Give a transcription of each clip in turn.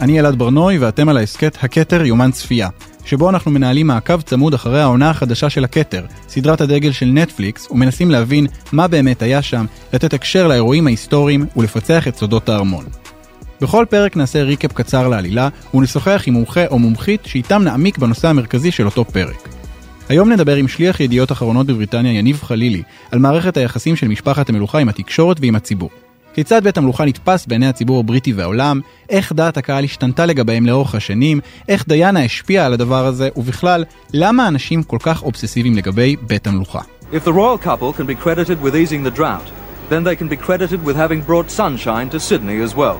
אני אלעד ברנוי ואתם על ההסכת הכתר יומן צפייה, שבו אנחנו מנהלים מעקב צמוד אחרי העונה החדשה של הכתר, סדרת הדגל של נטפליקס, ומנסים להבין מה באמת היה שם, לתת הקשר לאירועים ההיסטוריים ולפצח את סודות הארמון. בכל פרק נעשה ריקאפ קצר לעלילה, ונשוחח עם מומחה או מומחית שאיתם נעמיק בנושא המרכזי של אותו פרק. היום נדבר עם שליח ידיעות אחרונות בבריטניה יניב חלילי על מערכת היחסים של משפחת המלוכה עם התקשורת ועם הציבור. כיצד בית המלוכה נתפס בעיני הציבור הבריטי והעולם, איך דעת הקהל השתנתה לגביהם לאורך השנים, איך דיאנה השפיעה על הדבר הזה, ובכלל, למה אנשים כל כך אובססיביים לגבי בית המלוכה. If the royal couple can be credited with easing the drought, then they can be credited with having brought sunshine to Sydney as well.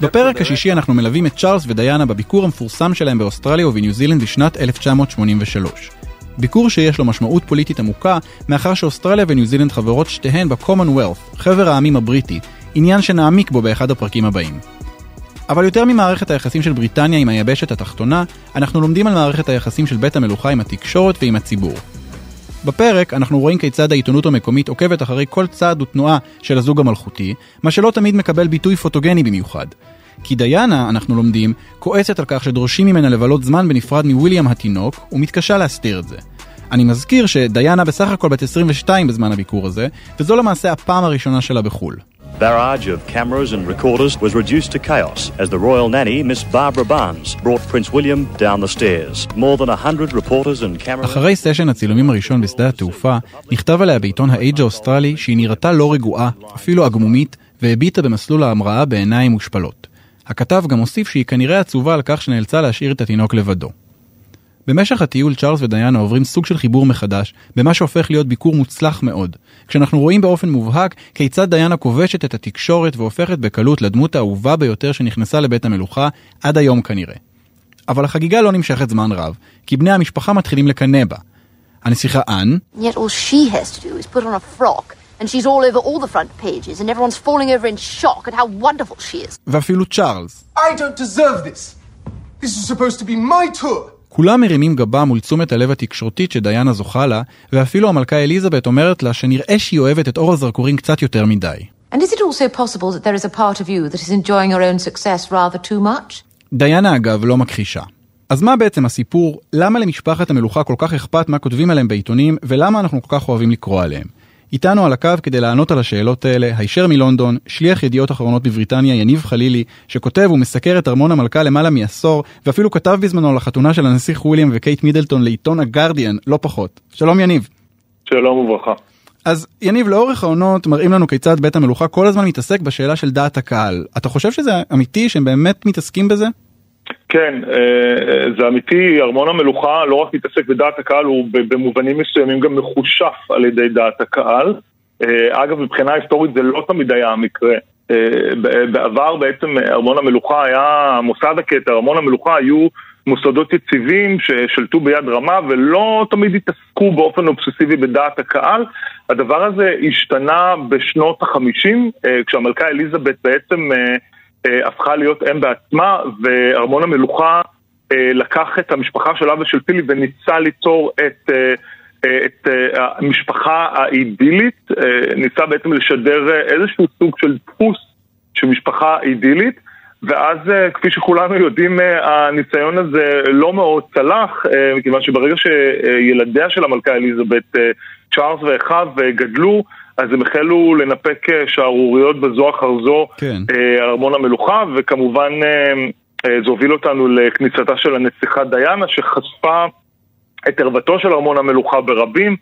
בפרק השישי אנחנו מלווים את צ'ארלס ודיאנה בביקור המפורסם שלהם באוסטרליה ובניו זילנד בשנת 1983. ביקור שיש לו משמעות פוליטית עמוקה, מאחר שאוסטרליה וניו זילנד חברות שתיהן ב-commonwealth, חבר העמים הבריטי, עניין שנעמיק בו באחד הפרקים הבאים. אבל יותר ממערכת היחסים של בריטניה עם היבשת התחתונה, אנחנו לומדים על מערכת היחסים של בית המלוכה עם התקשורת ועם הציבור. בפרק אנחנו רואים כיצד העיתונות המקומית עוקבת אחרי כל צעד ותנועה של הזוג המלכותי, מה שלא תמיד מקבל ביטוי פוטוגני במיוחד. כי דיאנה, אנחנו לומדים, כועסת על כך שדורשים ממנה לבלות זמן בנפרד מוויליאם התינוק, ומתקשה להסתיר את זה. אני מזכיר שדיאנה בסך הכל בת 22 בזמן הביקור הזה, וזו למעשה הפעם הראשונה שלה בחו"ל. barrage of cameras and recorders was reduced to chaos as the royal nanny, Miss Barbara Barnes, brought Prince William down the stairs. More than a hundred reporters and cameras... אחרי סשן הצילומים הראשון בשדה התעופה, נכתב עליה בעיתון האייג' האוסטרלי שהיא נראתה לא רגועה, אפילו עגמומית, והביטה במסלול ההמראה בעיניים מושפלות. הכתב גם הוסיף שהיא כנראה עצובה על כך שנאלצה להשאיר את התינוק לבדו. במשך הטיול צ'ארלס ודיאנה עוברים סוג של חיבור מחדש, במה שהופך להיות ביקור מוצלח מאוד. כשאנחנו רואים באופן מובהק כיצד דיאנה כובשת את התקשורת והופכת בקלות לדמות האהובה ביותר שנכנסה לבית המלוכה, עד היום כנראה. אבל החגיגה לא נמשכת זמן רב, כי בני המשפחה מתחילים לקנא בה. הנסיכה אנ, ואפילו צ'ארלס. I don't deserve this. This is supposed to be my tour. כולם מרימים גבה מול תשומת הלב התקשורתית שדיאנה זוכה לה, ואפילו המלכה אליזבת אומרת לה שנראה שהיא אוהבת את אור הזרקורים קצת יותר מדי. And is it also possible that there is a part of you that is enjoying your own success rather too much? דיאנה אגב לא מכחישה. אז מה בעצם הסיפור? למה למשפחת המלוכה כל כך אכפת מה כותבים עליהם בעיתונים, ולמה אנחנו כל כך אוהבים לקרוא עליהם? איתנו על הקו כדי לענות על השאלות האלה, הישר מלונדון, שליח ידיעות אחרונות בבריטניה, יניב חלילי, שכותב ומסקר את ארמון המלכה למעלה מעשור, ואפילו כתב בזמנו על החתונה של הנסיך וויליאם וקייט מידלטון לעיתון הגרדיאן, לא פחות. שלום יניב. שלום וברכה. אז יניב, לאורך העונות מראים לנו כיצד בית המלוכה כל הזמן מתעסק בשאלה של דעת הקהל. אתה חושב שזה אמיתי שהם באמת מתעסקים בזה? כן, אה, זה אמיתי, ארמון המלוכה לא רק מתעסק בדעת הקהל, הוא במובנים מסוימים גם מחושף על ידי דעת הקהל. אה, אגב, מבחינה היסטורית זה לא תמיד היה המקרה. אה, בעבר בעצם ארמון המלוכה היה מוסד הכתר, ארמון המלוכה היו מוסדות יציבים ששלטו ביד רמה ולא תמיד התעסקו באופן אובססיבי בדעת הקהל. הדבר הזה השתנה בשנות החמישים, כשהמלכה אליזבת בעצם אה, הפכה להיות אם בעצמה, וארמון המלוכה אה, לקח את המשפחה של אבא של פילי וניסה ליצור את, אה, את המשפחה האידילית, ניסה בעצם לשדר איזשהו סוג של דפוס של משפחה אידילית. ואז כפי שכולנו יודעים, הניסיון הזה לא מאוד צלח, מכיוון שברגע שילדיה של המלכה אליזבת, צ'ארלס ואחיו, גדלו, אז הם החלו לנפק אה, שערוריות בזו אחר זו כן. אה, על ארמון המלוכה, וכמובן אה, זה הוביל אותנו לכניסתה של הנסיכה דיאנה, שחשפה את ערוותו של ארמון המלוכה ברבים.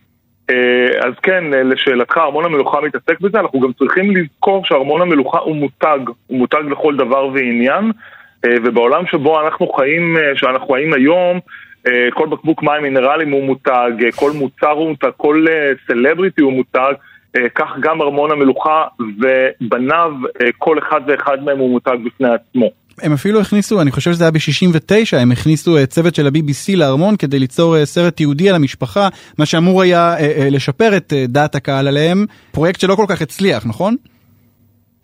אז כן, לשאלתך, ארמון המלוכה מתעסק בזה, אנחנו גם צריכים לזכור שארמון המלוכה הוא מותג, הוא מותג לכל דבר ועניין, ובעולם שבו אנחנו חיים, שאנחנו חיים היום, כל בקבוק מים מינרליים הוא מותג, כל מוצר הוא מותג, כל סלבריטי הוא מותג, אה, כך גם ארמון המלוכה ובניו, אה, כל אחד ואחד מהם הוא מותג בפני עצמו. הם אפילו הכניסו, אני חושב שזה היה ב-69, הם הכניסו אה, צוות של ה-BBC לארמון כדי ליצור סרט יהודי על המשפחה, מה שאמור היה לשפר את דעת הקהל עליהם, פרויקט שלא כל כך הצליח, נכון?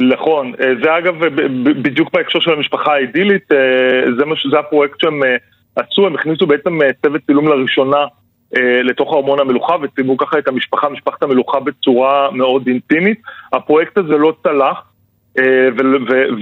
נכון, זה אגב בדיוק בהקשר של המשפחה האידילית, זה, זה הפרויקט שהם עשו, הם הכניסו בעצם צוות צילום לראשונה אה, לתוך ארמון המלוכה וצילמו ככה את המשפחה, משפחת המלוכה בצורה מאוד אינטימית. הפרויקט הזה לא צלח,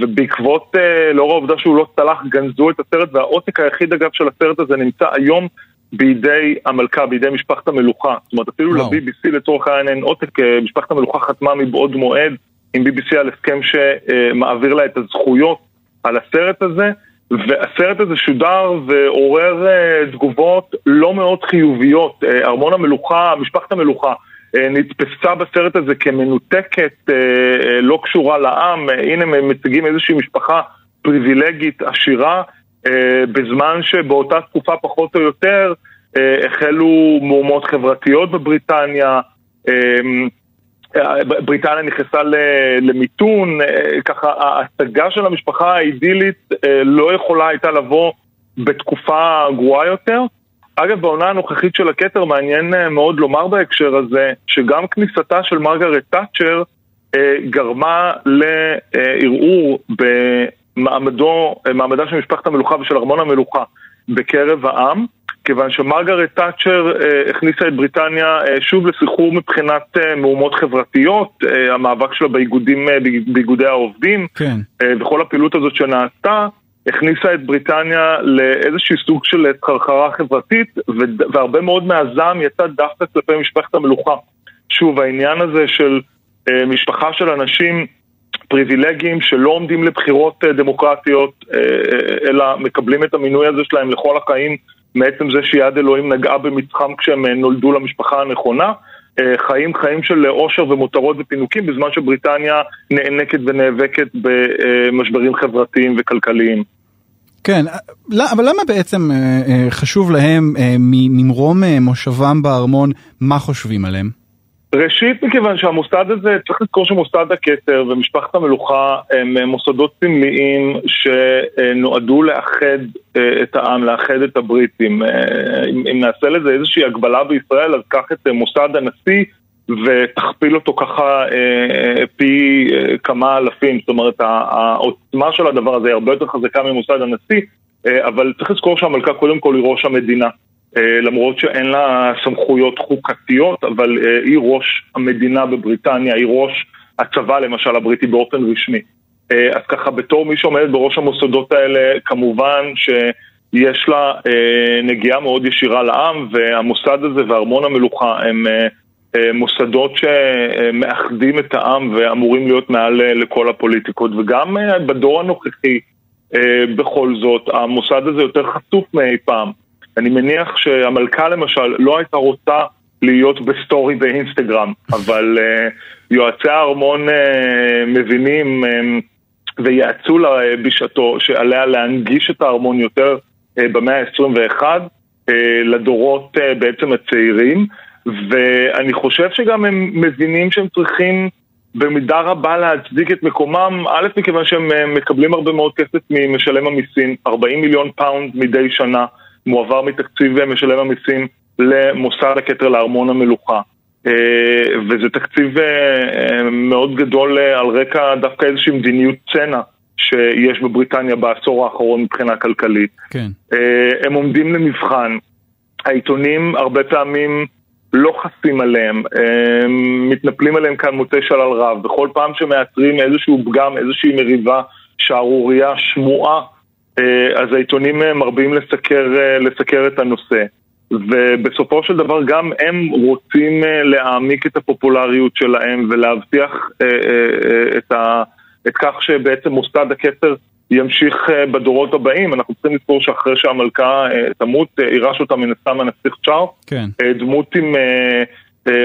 ובעקבות, לאור העובדה שהוא לא צלח, גנזו את הסרט, והעותק היחיד אגב של הסרט הזה נמצא היום בידי המלכה, בידי משפחת המלוכה. זאת אומרת, אפילו ל-BBC לצורך העניין אין עותק, משפחת המלוכה חתמה מבעוד מועד עם BBC על הסכם שמעביר לה את הזכויות על הסרט הזה. והסרט הזה שודר ועורר תגובות לא מאוד חיוביות. ארמון המלוכה, משפחת המלוכה, נתפסה בסרט הזה כמנותקת, uh, uh, לא קשורה לעם. הנה הם מציגים איזושהי משפחה פריבילגית, עשירה, בזמן שבאותה תקופה פחות או יותר החלו מהומות חברתיות בבריטניה. בריטניה נכנסה למיתון, אה, ככה ההצגה של המשפחה האידילית אה, לא יכולה הייתה לבוא בתקופה גרועה יותר. אגב, בעונה הנוכחית של הכתר מעניין אה, מאוד לומר בהקשר הזה, שגם כניסתה של מרגרט תאצ'ר גרמה לערעור במעמדה של משפחת המלוכה ושל ארמון המלוכה בקרב העם. כיוון שמרגרט תאצ'ר אה, הכניסה את בריטניה אה, שוב לסחרור מבחינת אה, מהומות חברתיות, אה, המאבק שלה באיגודים, אה, באיגודי העובדים, כן. אה, וכל הפעילות הזאת שנעשתה, הכניסה את בריטניה לאיזשהו סוג של חרחרה חברתית, והרבה מאוד מהזעם יצא דווקא כלפי משפחת המלוכה. שוב, העניין הזה של אה, משפחה של אנשים פריבילגיים שלא עומדים לבחירות אה, דמוקרטיות, אה, אלא מקבלים את המינוי הזה שלהם לכל החיים מעצם זה שיד אלוהים נגעה במצחם כשהם נולדו למשפחה הנכונה. חיים חיים של עושר ומותרות ופינוקים בזמן שבריטניה נאנקת ונאבקת במשברים חברתיים וכלכליים. כן, אבל למה בעצם אה, חשוב להם ממרום מושבם בארמון, מה חושבים עליהם? ראשית, מכיוון שהמוסד הזה, צריך לזכור שמוסד הכתר ומשפחת המלוכה הם מוסדות סמליים שנועדו לאחד אה, את העם, לאחד את הבריטים. אה, אם, אם נעשה לזה איזושהי הגבלה בישראל, אז קח את מוסד הנשיא ותכפיל אותו ככה אה, פי כמה אלפים. זאת אומרת, העוצמה של הדבר הזה היא הרבה יותר חזקה ממוסד הנשיא, אבל צריך לזכור שהמלכה קודם כל היא ראש המדינה. אה, למרות שאין לה סמכויות חוקתיות, אבל אה, היא ראש המדינה בבריטניה, היא ראש הצבא למשל הבריטי באופן רשמי. אה, אז ככה בתור מי שעומדת בראש המוסדות האלה, כמובן שיש לה נגיעה מאוד ישירה לעם, והמוסד הזה וארמון המלוכה הם מוסדות שמאחדים את העם ואמורים להיות מעל לכל הפוליטיקות. וגם בדור הנוכחי, בכל זאת, המוסד הזה יותר חשוף מאי פעם. אני מניח שהמלכה למשל לא הייתה רוצה להיות בסטורי באינסטגרם, אבל יועצי הארמון מבינים ויעצו לה בשעתו שעליה להנגיש את הארמון יותר במאה ה-21 uh, לדורות בעצם הצעירים, ואני חושב שגם הם מבינים שהם צריכים במידה רבה להצדיק את מקומם, א', מכיוון שהם uh, מקבלים הרבה מאוד כסף ממשלם המיסים, 40 מיליון פאונד מדי שנה. מועבר מתקציב משלם המיסים למוסד הכתר לארמון המלוכה. אה, וזה תקציב אה, אה, מאוד גדול על רקע דווקא איזושהי מדיניות צנע שיש בבריטניה בעשור האחרון מבחינה כלכלית. כן. הם עומדים למבחן. העיתונים הרבה פעמים לא חסים עליהם, מתנפלים עליהם כאן מוטי שלל רב. בכל פעם שמאתרים איזשהו פגם, איזושהי מריבה, שערורייה, שמועה אה, אז העיתונים אה, מרבים לסקר, אה, לסקר את הנושא. ובסופו של דבר גם הם רוצים להעמיק את הפופולריות שלהם ולהבטיח את, ה, את כך שבעצם מוסד הכתר ימשיך בדורות הבאים. אנחנו צריכים לזכור שאחרי שהמלכה תמות, יירש אותה מן הסתם הנסיך צ'ארט. כן. דמות עם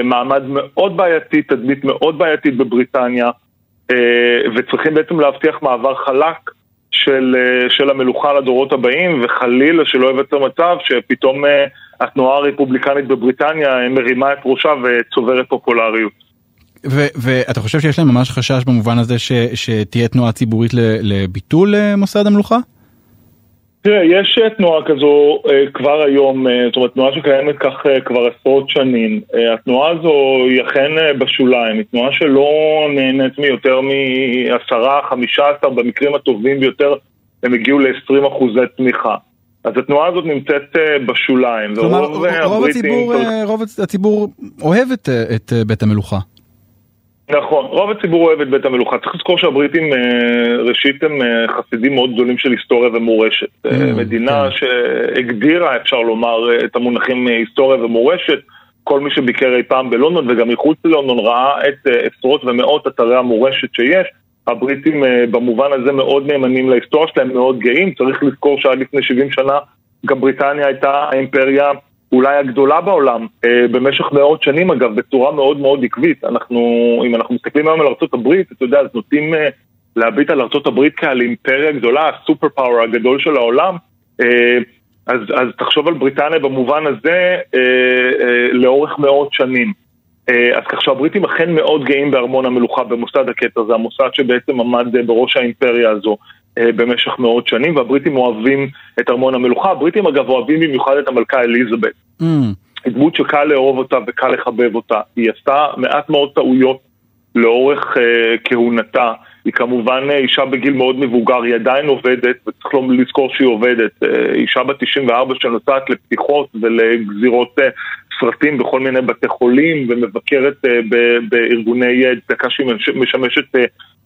מעמד מאוד בעייתי, תדמית מאוד בעייתית בבריטניה, וצריכים בעצם להבטיח מעבר חלק. של, אה, של המלוכה לדורות הבאים, וחלילה שלא ייווצר מצב שפתאום אה, התנועה הרפובליקנית בבריטניה אה, מרימה את ראשה וצוברת פופולריות. ואתה חושב שיש להם ממש חשש במובן הזה ש, שתהיה תנועה ציבורית לביטול מוסד המלוכה? תראה, יש אה, תנועה כזו אה, כבר היום, אה, זאת אומרת תנועה שקיימת כך כבר עשרות שנים. התנועה הזו היא אכן בשוליים, היא תנועה שלא נהנית מיותר מעשרה, חמישה עשר, במקרים הטובים ביותר הם הגיעו ל-20 אחוזי תמיכה. אז התנועה הזאת נמצאת בשוליים. כלומר, רוב, רוב, הציבור, רוב הציבור אוהב את, את בית המלוכה. נכון, רוב הציבור אוהב את בית המלוכה. צריך לזכור שהבריטים אה, ראשית הם אה, חסידים מאוד גדולים של היסטוריה ומורשת. Mm, מדינה כן. שהגדירה, אפשר לומר, את המונחים היסטוריה ומורשת. כל מי שביקר אי פעם בלונדון וגם מחוץ ללונדון ראה את עשרות ומאות אתרי המורשת שיש. הבריטים במובן הזה מאוד נאמנים להיסטוריה שלהם, מאוד גאים. צריך לזכור שעד לפני 70 שנה גם בריטניה הייתה האימפריה אולי הגדולה בעולם, אה, במשך מאות שנים אגב, בצורה מאוד מאוד עקבית. אנחנו, אם אנחנו מסתכלים היום על ארה"ב, אתה יודע, אז נוטים אה, להביט על ארה"ב כעל אימפריה גדולה, הסופר פאוור הגדול של העולם. אה, אז, אז תחשוב על בריטניה במובן הזה לאורך מאות שנים. אה, אז כך שהבריטים אכן מאוד גאים בארמון המלוכה, במוסד הכתר, זה המוסד שבעצם עמד אה, בראש האימפריה הזו. אה, במשך מאות שנים, והבריטים אוהבים את ארמון המלוכה. הבריטים אגב אוהבים במיוחד את המלכה אליזבת. Mm. דמות שקל לאהוב אותה וקל לחבב אותה. היא עשתה מעט מאוד טעויות לאורך uh, כהונתה. היא כמובן אה, אישה בגיל מאוד מבוגר, היא עדיין עובדת, וצריך לא לזכור שהיא עובדת. אישה בת 94 שנוסעת לפתיחות ולגזירות סרטים בכל מיני בתי חולים, ומבקרת uh, בארגוני צדקה שהיא משמשת uh,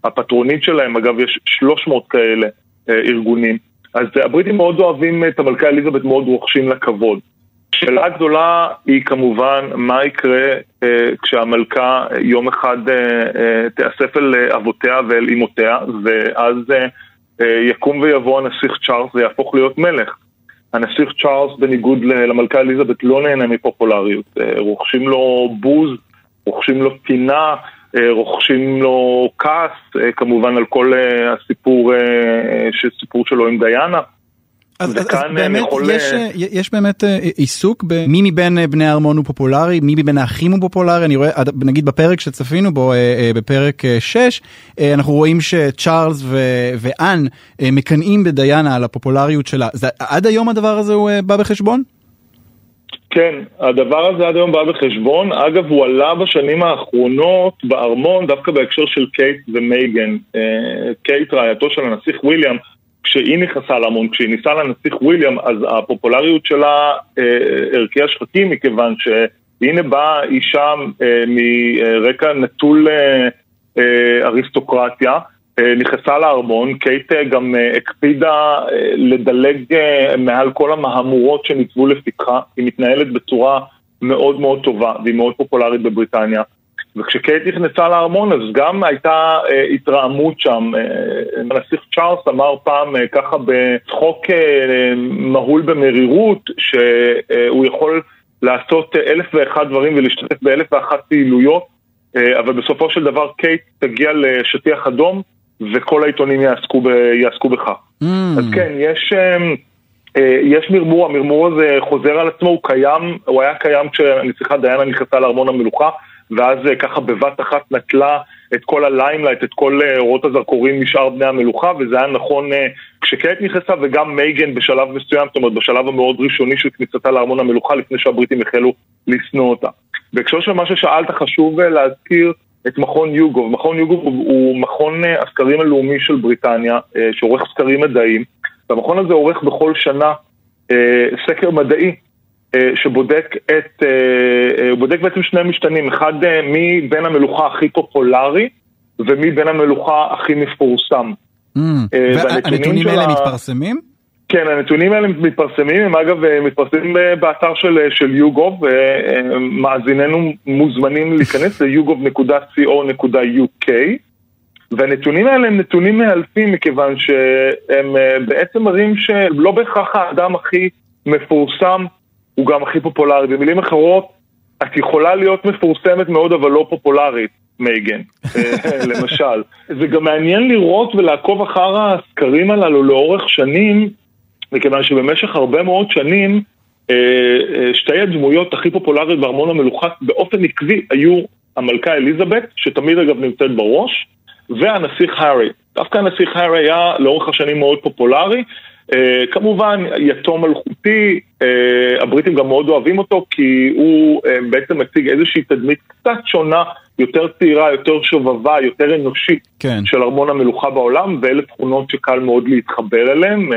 הפטרונית שלהם, אגב יש 300 כאלה אה, ארגונים, אז הבריטים מאוד אוהבים את המלכה אליזבת, מאוד רוכשים לה כבוד. השאלה הגדולה היא כמובן מה יקרה אה, כשהמלכה יום אחד אה, אה, תיאסף אל אבותיה ואל אמותיה, ואז אה, אה, יקום ויבוא הנסיך צ'ארלס ויהפוך להיות מלך. הנסיך צ'ארלס בניגוד למלכה אליזבת לא נהנה מפופולריות, אה, רוכשים לו בוז, רוכשים לו פינה, אה, רוכשים לו כעס, אה, כמובן על כל הסיפור, סיפור שלו עם דיאנה. אז, אז באמת יכול... יש, יש באמת עיסוק במי מבין בני ארמון הוא פופולרי, מי מבין האחים הוא פופולרי, אני רואה, נגיד בפרק שצפינו בו, בפרק 6, אנחנו רואים שצ'ארלס ו- ואן מקנאים בדיאנה על הפופולריות שלה. זה, עד היום הדבר הזה הוא בא בחשבון? כן, הדבר הזה עד היום בא בחשבון. אגב, הוא עלה בשנים האחרונות בארמון דווקא בהקשר של קייט ומייגן. אה, קייט, רעייתו של הנסיך וויליאם, כשהיא נכנסה לארמון, כשהיא ניסה לנסיך וויליאם, אז הפופולריות שלה אה, שחקים, מכיוון שהנה באה אישה אה, מרקע נטול אריסטוקרטיה. אה, נכנסה לארמון, קייט אה, גם אה, הקפידה לדלג מעל כל המהמורות שניצבו לפתחה, היא מתנהלת בצורה מאוד מאוד טובה והיא מאוד פופולרית בבריטניה. וכשקייט נכנסה לארמון אז גם הייתה אה, התרעמות שם. אה, הנסיך צ'ארלס אמר פעם אה, ככה בצחוק אה, מהול במרירות שהוא אה, יכול לעשות אלף ואחד דברים ולהשתתף באלף ואחת פעילויות, אה, אבל בסופו של דבר קייט תגיע לשטיח אדום וכל העיתונים יעסקו, ב, יעסקו בכך. Mm. אז כן, יש, אמ, אה, יש מרמור, המרמור הזה חוזר על עצמו, הוא קיים, הוא היה קיים כשהנסיכה דיאנה נכנסה לארמון המלוכה, ואז אה, ככה בבת אחת נטלה את כל ה limelight, את כל אה, אורות הזרקורים משאר בני המלוכה, וזה היה נכון כשקייט נכנסה וגם מייגן בשלב מסוים, זאת אומרת בשלב המאוד ראשוני של כניסתה לארמון המלוכה, לפני שהבריטים החלו לשנוא אותה. בהקשר של מה ששאלת, חשוב להזכיר את מכון יוגוב. מכון יוגוב הוא, מכון אה, הסקרים הלאומי של בריטניה, אה, שעורך סקרים מדעיים, והמכון הזה עורך בכל שנה אה, סקר מדעי שבודק את, הוא בודק בעצם שני משתנים, אחד מי בין המלוכה הכי פופולרי ומי בין המלוכה הכי מפורסם. Mm, והנתונים האלה מתפרסמים? כן, הנתונים האלה מתפרסמים, הם אגב אה, מתפרסמים אה, באתר של, אה, של יוגוב, ומאזיננו מוזמנים להיכנס ל-yougov.co.uk והנתונים האלה הם נתונים מאלפים מכיוון שהם בעצם מראים שלא בהכרח האדם הכי מפורסם הוא גם הכי פופולרי. במילים אחרות, את יכולה להיות מפורסמת מאוד אבל לא פופולרית, מייגן, למשל. זה גם מעניין לראות ולעקוב אחר הסקרים הללו לאורך שנים. מכיוון שבמשך הרבה מאוד שנים אה, אה, שתי הדמויות הכי פופולריות בארמון המלוכה באופן עקבי היו המלכה אליזבת, שתמיד אגב נמצאת בראש, והנסיך הארי. דווקא הנסיך הארי היה לאורך השנים מאוד פופולרי. Uh, כמובן, יתום מלכותי, uh, הבריטים גם מאוד אוהבים אותו כי הוא uh, בעצם מציג איזושהי תדמית קצת שונה, יותר צעירה, יותר שובבה, יותר אנושית כן. של ארמון המלוכה בעולם, ואלה תכונות שקל מאוד להתחבר אליהן.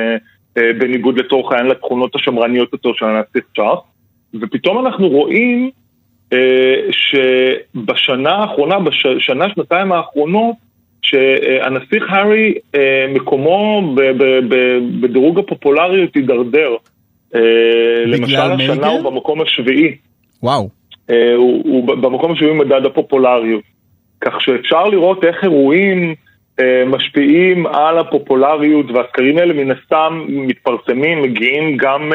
אה, בניגוד לצורך העניין לתכונות השמרניות יותר של הנסיך צ'ארלס, ופתאום אנחנו רואים שבשנה האחרונה, בשנה, שנתיים האחרונות, שהנסיך הארי, מקומו בדירוג הפופולריות הידרדר. למשל השנה הוא במקום השביעי. וואו. הוא, הוא במקום השביעי מדד הפופולריות. כך שאפשר לראות איך אירועים משפיעים על הפופולריות, והסקרים האלה מן הסתם מתפרסמים, מגיעים גם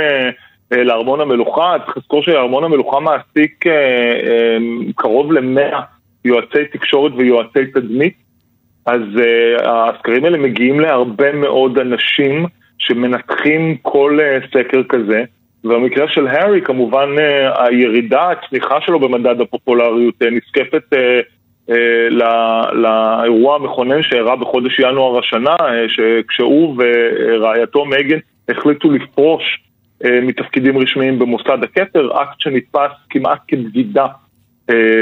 לארמון המלוכה. צריך לזכור שארמון המלוכה מעסיק קרוב למאה יועצי תקשורת ויועצי תדמית. אז הסקרים האלה מגיעים להרבה מאוד אנשים שמנתחים כל סקר כזה. ובמקרה של הארי, כמובן הירידה, הצניחה שלו במדד הפופולריות נזקפת לאירוע המכונן שאירע בחודש ינואר השנה, כשהוא ורעייתו מגן החליטו לפרוש מתפקידים רשמיים במוסד הכתר, אקט שנתפס כמעט כבגידה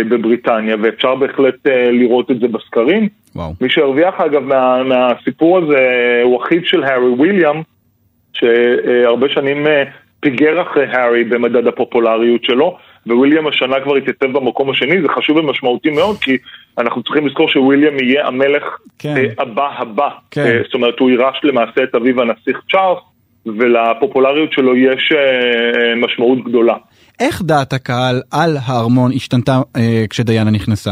בבריטניה, ואפשר בהחלט לראות את זה בסקרים. וואו. מי שהרוויח אגב מה, מהסיפור הזה הוא אחיו של הארי וויליאם, שהרבה שנים פיגר אחרי הארי במדד הפופולריות שלו, וויליאם השנה כבר התייצב במקום השני, זה חשוב ומשמעותי מאוד, כי אנחנו צריכים לזכור שוויליאם יהיה המלך כן. הבא הבא. כן. זאת אומרת, הוא יירש למעשה את אביו הנסיך צ'ארלס, ולפופולריות שלו יש משמעות גדולה. איך דעת הקהל על הארמון השתנתה אה, כשדיינה נכנסה?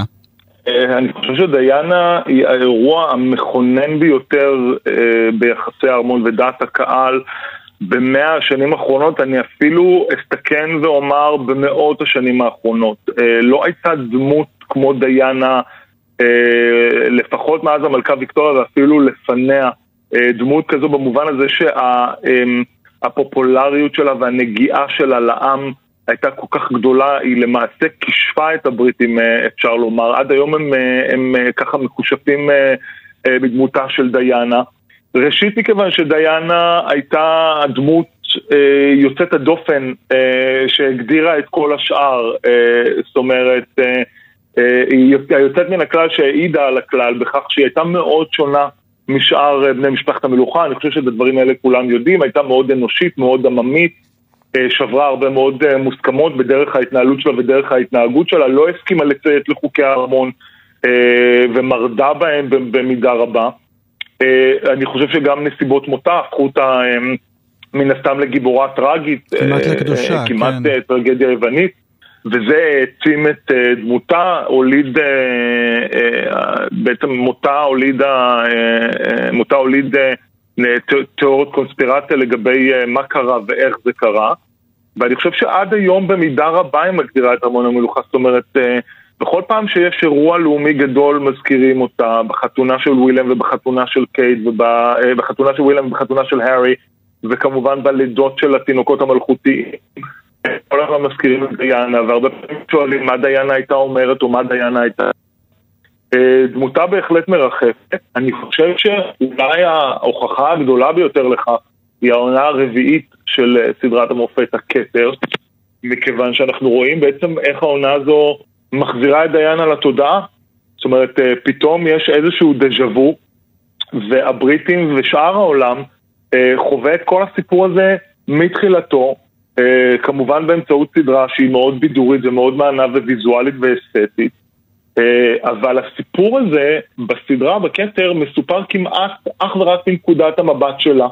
אני חושב שדיינה היא האירוע המכונן ביותר אה, ביחסי הארמון ודעת הקהל. במאה השנים האחרונות, אני אפילו אסתכן ואומר במאות השנים האחרונות. אה, לא הייתה דמות כמו דיינה, אה, לפחות מאז המלכה ויקטוריה ואפילו לפניה, אה, דמות כזו במובן הזה שהפופולריות שלה והנגיעה שלה לעם הייתה כל כך גדולה, היא למעשה כישפה את הבריטים, אפשר לומר. עד היום הם, הם ככה מקושפים בדמותה של דיינה. ראשית מכיוון שדיינה הייתה הדמות אה, יוצאת הדופן אה, שהגדירה את כל השאר, אה, זאת אומרת, אה, אה, היא היוצאת מן הכלל שהעידה על הכלל בכך שהיא הייתה מאוד שונה משאר בני משפחת המלוכה, אני חושב שאת הדברים האלה כולם יודעים, הייתה מאוד אנושית, מאוד עממית, אה, שברה הרבה מאוד אה, מוסכמות בדרך ההתנהלות שלה ודרך ההתנהגות שלה, לא הסכימה לציית לחוקי הארמון אה, ומרדה בהם במידה רבה. אני חושב שגם נסיבות מותה הפכו אותה מן הסתם לגיבורה טראגית. כמעט לקדושה, כמעט כן. טרגדיה יוונית. וזה העצים את דמותה, הוליד, בעצם מותה הוליד, מותה הוליד תיאוריות קונספירציה לגבי מה קרה ואיך זה קרה. ואני חושב שעד היום במידה רבה היא מגדירה את ארמון המלוכה, זאת אומרת... בכל פעם שיש אירוע לאומי גדול מזכירים אותה, בחתונה של וויליאם ובחתונה של קייט, ובחתונה של וויליאם ובחתונה של הארי, וכמובן בלידות של התינוקות המלכותיים. כל הזמן מזכירים את דיינה, והרבה פעמים שואלים מה דיינה הייתה אומרת או מה דיינה הייתה. דמותה בהחלט מרחפת. אני חושב שאולי ההוכחה הגדולה ביותר לכך היא העונה הרביעית של סדרת המופת, הכתר, מכיוון שאנחנו רואים בעצם איך העונה הזו מחזירה את דיינה לתודעה. זאת אומרת, פתאום יש איזשהו דז'ה וו, והבריטים ושאר העולם חווה את כל הסיפור הזה מתחילתו, כמובן באמצעות סדרה שהיא מאוד בידורית ומאוד מענה וויזואלית ואסתטית. אבל הסיפור הזה בסדרה, בכתר, מסופר כמעט אך ורק מנקודת המבט שלה.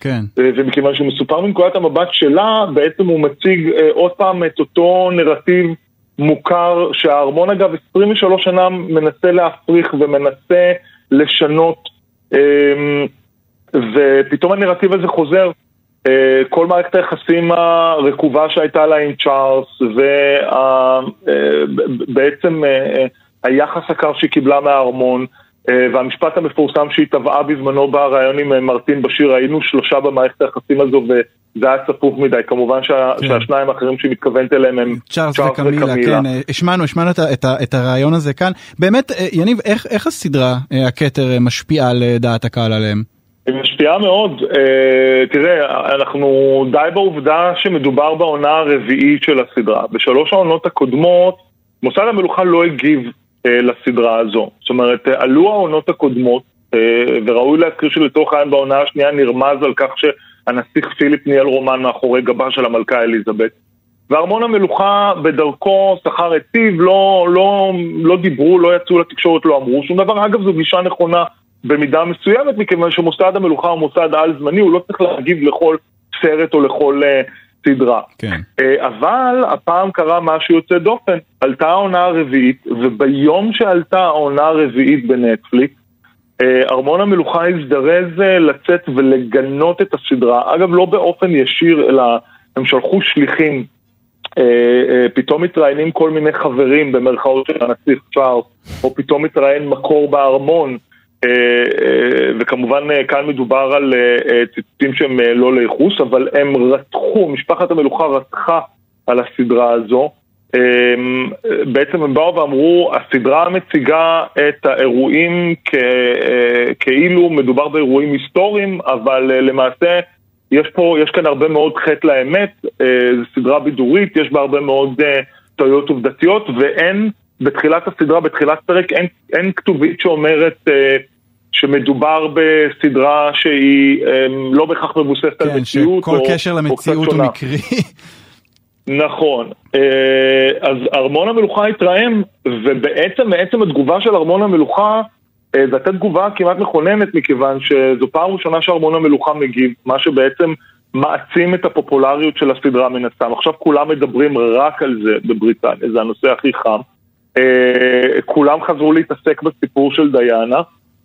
כן. ומכיוון שהוא מסופר מנקודת המבט שלה, בעצם הוא מציג עוד פעם את אותו נרטיב מוכר שהארמון אגב 23 שנה מנסה להפריך ומנסה לשנות ופתאום הנרטיב הזה חוזר כל מערכת היחסים הרקובה שהייתה לה עם צ'ארלס ובעצם היחס הקר שהיא קיבלה מהארמון והמשפט המפורסם שהיא טבעה בזמנו בריאיון עם מרטין בשיר, היינו שלושה במערכת היחסים הזו וזה היה צפוף מדי, כמובן שה, כן. שהשניים האחרים שהיא מתכוונת אליהם הם צ'ארלס וקמילה, וקמילה. כן, השמענו, השמענו את, את, את הרעיון הזה כאן. באמת, יניב, איך, איך הסדרה, הכתר, משפיעה על דעת הקהל עליהם? היא משפיעה מאוד. תראה, אנחנו די בעובדה שמדובר בעונה הרביעית של הסדרה. בשלוש העונות הקודמות, מוסד המלוכה לא הגיב לסדרה הזו. זאת אומרת, עלו העונות הקודמות, וראוי להזכיר שלתוך העין בעונה השנייה נרמז על כך שהנסיך פיליפ ניהל רומן מאחורי גבה של המלכה אליזבת. וארמון המלוכה בדרכו שכר היטיב, לא, לא, לא דיברו, לא יצאו לתקשורת, לא אמרו שום דבר. אגב, זו גישה נכונה במידה מסוימת, מכיוון שמוסד המלוכה הוא מוסד על-זמני, הוא לא צריך להגיב לכל סרט או לכל uh, סדרה. כן. Uh, אבל הפעם קרה משהו יוצא דופן. עלתה העונה הרביעית, וביום שעלתה העונה הרביעית בנטפליקס, uh, ארמון המלוכה הזדרז uh, לצאת ולגנות את הסדרה. אגב, לא באופן ישיר, אלא הם שלחו שליחים. Uh, uh, פתאום מתראיינים כל מיני חברים במרכאות של הנסיך צ'ארלס, או פתאום מתראיין מקור בארמון. אה, אה, וכמובן אה, כאן מדובר על ציטוטים שהם לא לייחוס, אבל הם רתחו, משפחת המלוכה רתחה על הסדרה הזו. בעצם הם באו ואמרו, הסדרה מציגה את האירועים כאילו מדובר באירועים היסטוריים, אבל למעשה יש פה, יש כאן הרבה מאוד חטא לאמת, זו סדרה בידורית, יש בה הרבה מאוד טעויות עובדתיות, ואין, בתחילת הסדרה, בתחילת פרק, אין, אין כתובית שאומרת... שמדובר בסדרה שהיא um, לא בהכרח מבוססת כן, על מציאות. כן, שכל קשר למציאות הוא מקרי. נכון. Uh, אז ארמון המלוכה התרעם, ובעצם בעצם התגובה של ארמון המלוכה, זו הייתה תגובה כמעט מכוננת, מכיוון שזו פעם ראשונה שארמון המלוכה מגיב, מה שבעצם מעצים את הפופולריות של הסדרה מן הסתם. עכשיו כולם מדברים רק על זה בבריטניה, זה הנושא הכי חם. Uh, כולם חזרו להתעסק בסיפור של דיאנה.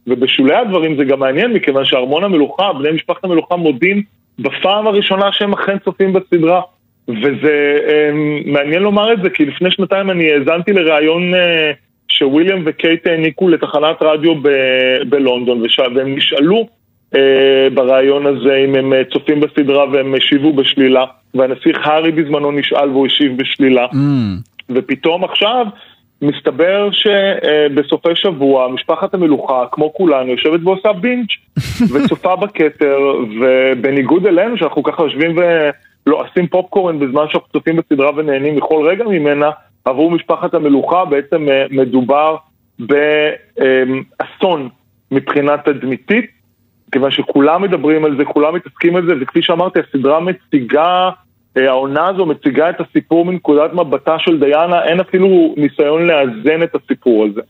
ובשולי הדברים זה גם מעניין, מכיוון שארמון המלוכה, בני משפחת המלוכה מודים בפעם הראשונה שהם אכן צופים בסדרה. וזה אה, מעניין לומר את זה, כי לפני שנתיים אני האזנתי לראיון אה, שוויליאם וקייט העניקו לתחנת רדיו ב- בלונדון, וש... והם נשאלו אה, בראיון הזה אם הם אה, צופים בסדרה והם השיבו בשלילה, והנסיך הארי בזמנו נשאל והוא השיב בשלילה. Mm. ופתאום עכשיו מסתבר שבסופי שבוע משפחת המלוכה, כמו כולנו, יושבת ועושה בינץ' וצופה בכתר, ובניגוד אלינו, שאנחנו ככה יושבים ולועשים פופקורן בזמן שאנחנו צופים בסדרה ונהנים מכל רגע ממנה, עבור משפחת המלוכה בעצם אה, מדובר באסון מבחינה תדמיתית, כיוון שכולם מדברים על זה, כולם מתעסקים על זה, וכפי שאמרתי, הסדרה מציגה העונה הזו מציגה את הסיפור מנקודת מבטה של דיאנה, אין אפילו ניסיון לאזן את הסיפור הזה.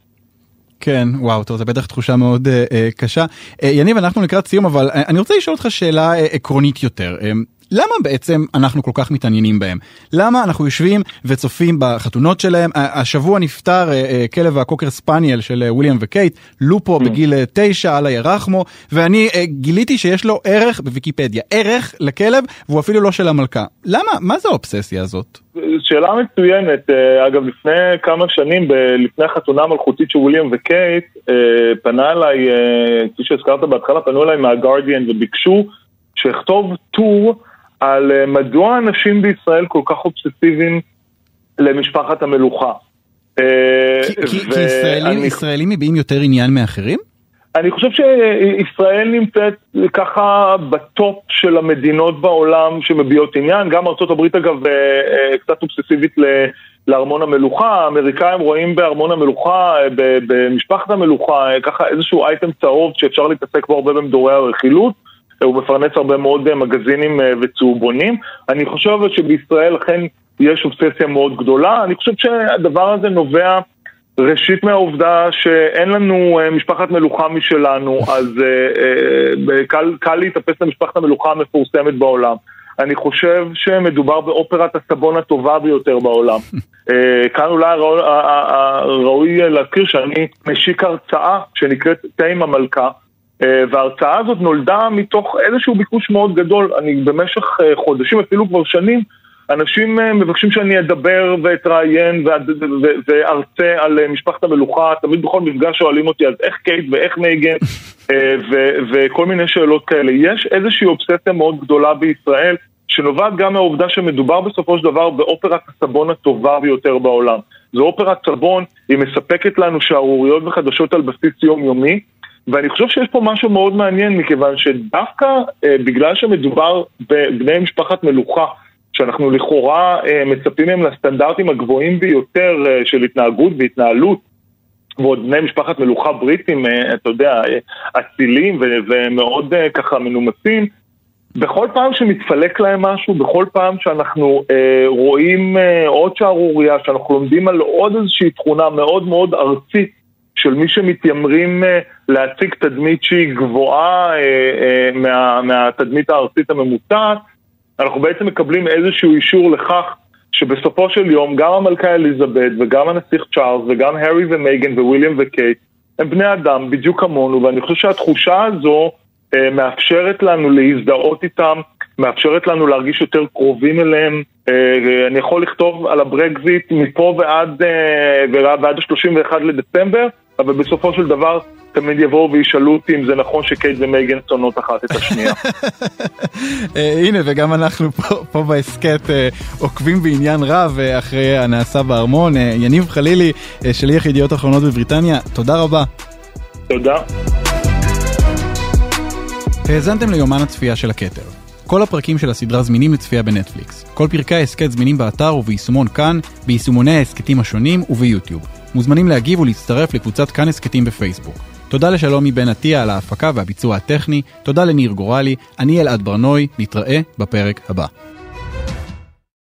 כן, וואו, טוב, זו בטח תחושה מאוד uh, uh, קשה. Uh, יניב, אנחנו לקראת סיום, אבל uh, אני רוצה לשאול אותך שאלה uh, עקרונית יותר. Uh, למה בעצם אנחנו כל כך מתעניינים בהם? למה אנחנו יושבים וצופים בחתונות שלהם? השבוע נפטר אה, אה, כלב הקוקר ספניאל של אה, וויליאם וקייט, לופו mm. בגיל תשע, אללה ירחמו, ואני גיליתי שיש לו ערך בוויקיפדיה, ערך לכלב, והוא אפילו לא של המלכה. למה? מה זה האובססיה הזאת? שאלה מצוינת. אגב, לפני כמה שנים, לפני החתונה המלכותית של וויליאם וקייט, פנה אליי, כפי שהזכרת בהתחלה, פנו אליי מהגרדיאן וביקשו שאכתוב טור על אה, מדוע אנשים בישראל כל כך אובססיביים למשפחת המלוכה. אה, כי, כי, כי ישראלים, ישראלים מביעים יותר עניין מאחרים? אני חושב שישראל נמצאת ככה בטופ של המדינות בעולם שמביעות עניין, גם ארה"ב אגב אה, קצת אובססיבית לארמון המלוכה, האמריקאים רואים בארמון המלוכה, במשפחת המלוכה, ככה איזשהו אייטם צהוב שאפשר להתעסק בו הרבה במדורי הרכילות. הוא מפרנס הרבה מאוד אה, מגזינים אה, וצהובונים. אני חושב שבישראל אכן יש אובססיה מאוד גדולה. אני חושב שהדבר הזה נובע ראשית מהעובדה שאין לנו אה, משפחת מלוכה משלנו, אז קל, קל להתאפס למשפחת המלוכה המפורסמת בעולם. אני חושב שמדובר באופרת הסבון הטובה ביותר בעולם. כאן אולי ראוי להזכיר שאני משיק הרצאה שנקראת תה עם המלכה. אה, וההרצאה הזאת נולדה מתוך איזשהו ביקוש מאוד גדול. אני במשך אה, חודשים, אפילו כבר שנים, אנשים אה, מבקשים שאני אדבר ואתראיין וארצה על משפחת המלוכה, תמיד בכל מפגש שואלים אותי אז איך קייט ואיך מייגן וכל מיני שאלות כאלה. יש איזושהי אובססיה מאוד גדולה בישראל, שנובעת גם מהעובדה שמדובר בסופו של דבר באופרת הסבון הטובה ביותר בעולם. זו אופרת סבון, היא מספקת לנו שערוריות וחדשות על בסיס יומיומי, ואני חושב שיש פה משהו מאוד מעניין, מכיוון שדווקא אה, בגלל שמדובר בבני משפחת מלוכה, שאנחנו לכאורה אה, מצפים מהם לסטנדרטים הגבוהים ביותר אה, של התנהגות והתנהלות, ועוד בני משפחת מלוכה בריטים, אה, אתה יודע, אה, אצילים ומאוד אה, ככה מנומסים, בכל פעם שמתפלק להם משהו, בכל פעם שאנחנו אה, רואים אה, עוד שערורייה, שאנחנו לומדים על עוד איזושהי תכונה מאוד מאוד ארצית של מי שמתיימרים אה, להציג תדמית שהיא גבוהה אה, אה, מה, מהתדמית הארצית הממוצעת, אנחנו בעצם מקבלים איזשהו אישור לכך שבסופו של יום גם המלכה אליזבת וגם הנסיך צ'ארלס וגם הארי ומייגן וויליאם וקייט הם בני אדם בדיוק כמונו ואני חושב שהתחושה הזו אה, מאפשרת לנו להזדהות איתם, מאפשרת לנו להרגיש יותר קרובים אליהם. אה, אני יכול לכתוב על הברקזיט מפה ועד, אה, ועד ה-31 לדצמבר, אבל בסופו של דבר תמיד יבואו וישאלו אותי אם זה נכון שקייט ומייגן שונאות אחת את השנייה. הנה, וגם אנחנו פה, פה בהסכת עוקבים בעניין רב אחרי הנעשה בארמון. יניב חלילי, שליח ידיעות אחרונות בבריטניה, תודה רבה. תודה. האזנתם ליומן הצפייה של הכתר. כל הפרקים של הסדרה זמינים לצפייה בנטפליקס. כל פרקי ההסכת זמינים באתר וביישומון כאן, ביישומוני ההסכתים השונים וביוטיוב. מוזמנים להגיב ולהצטרף לקבוצת כאן הסכתים בפייסבוק. תודה לשלומי בן עטיה על ההפקה והביצוע הטכני, תודה לניר גורלי, אני אלעד ברנוי, נתראה בפרק הבא.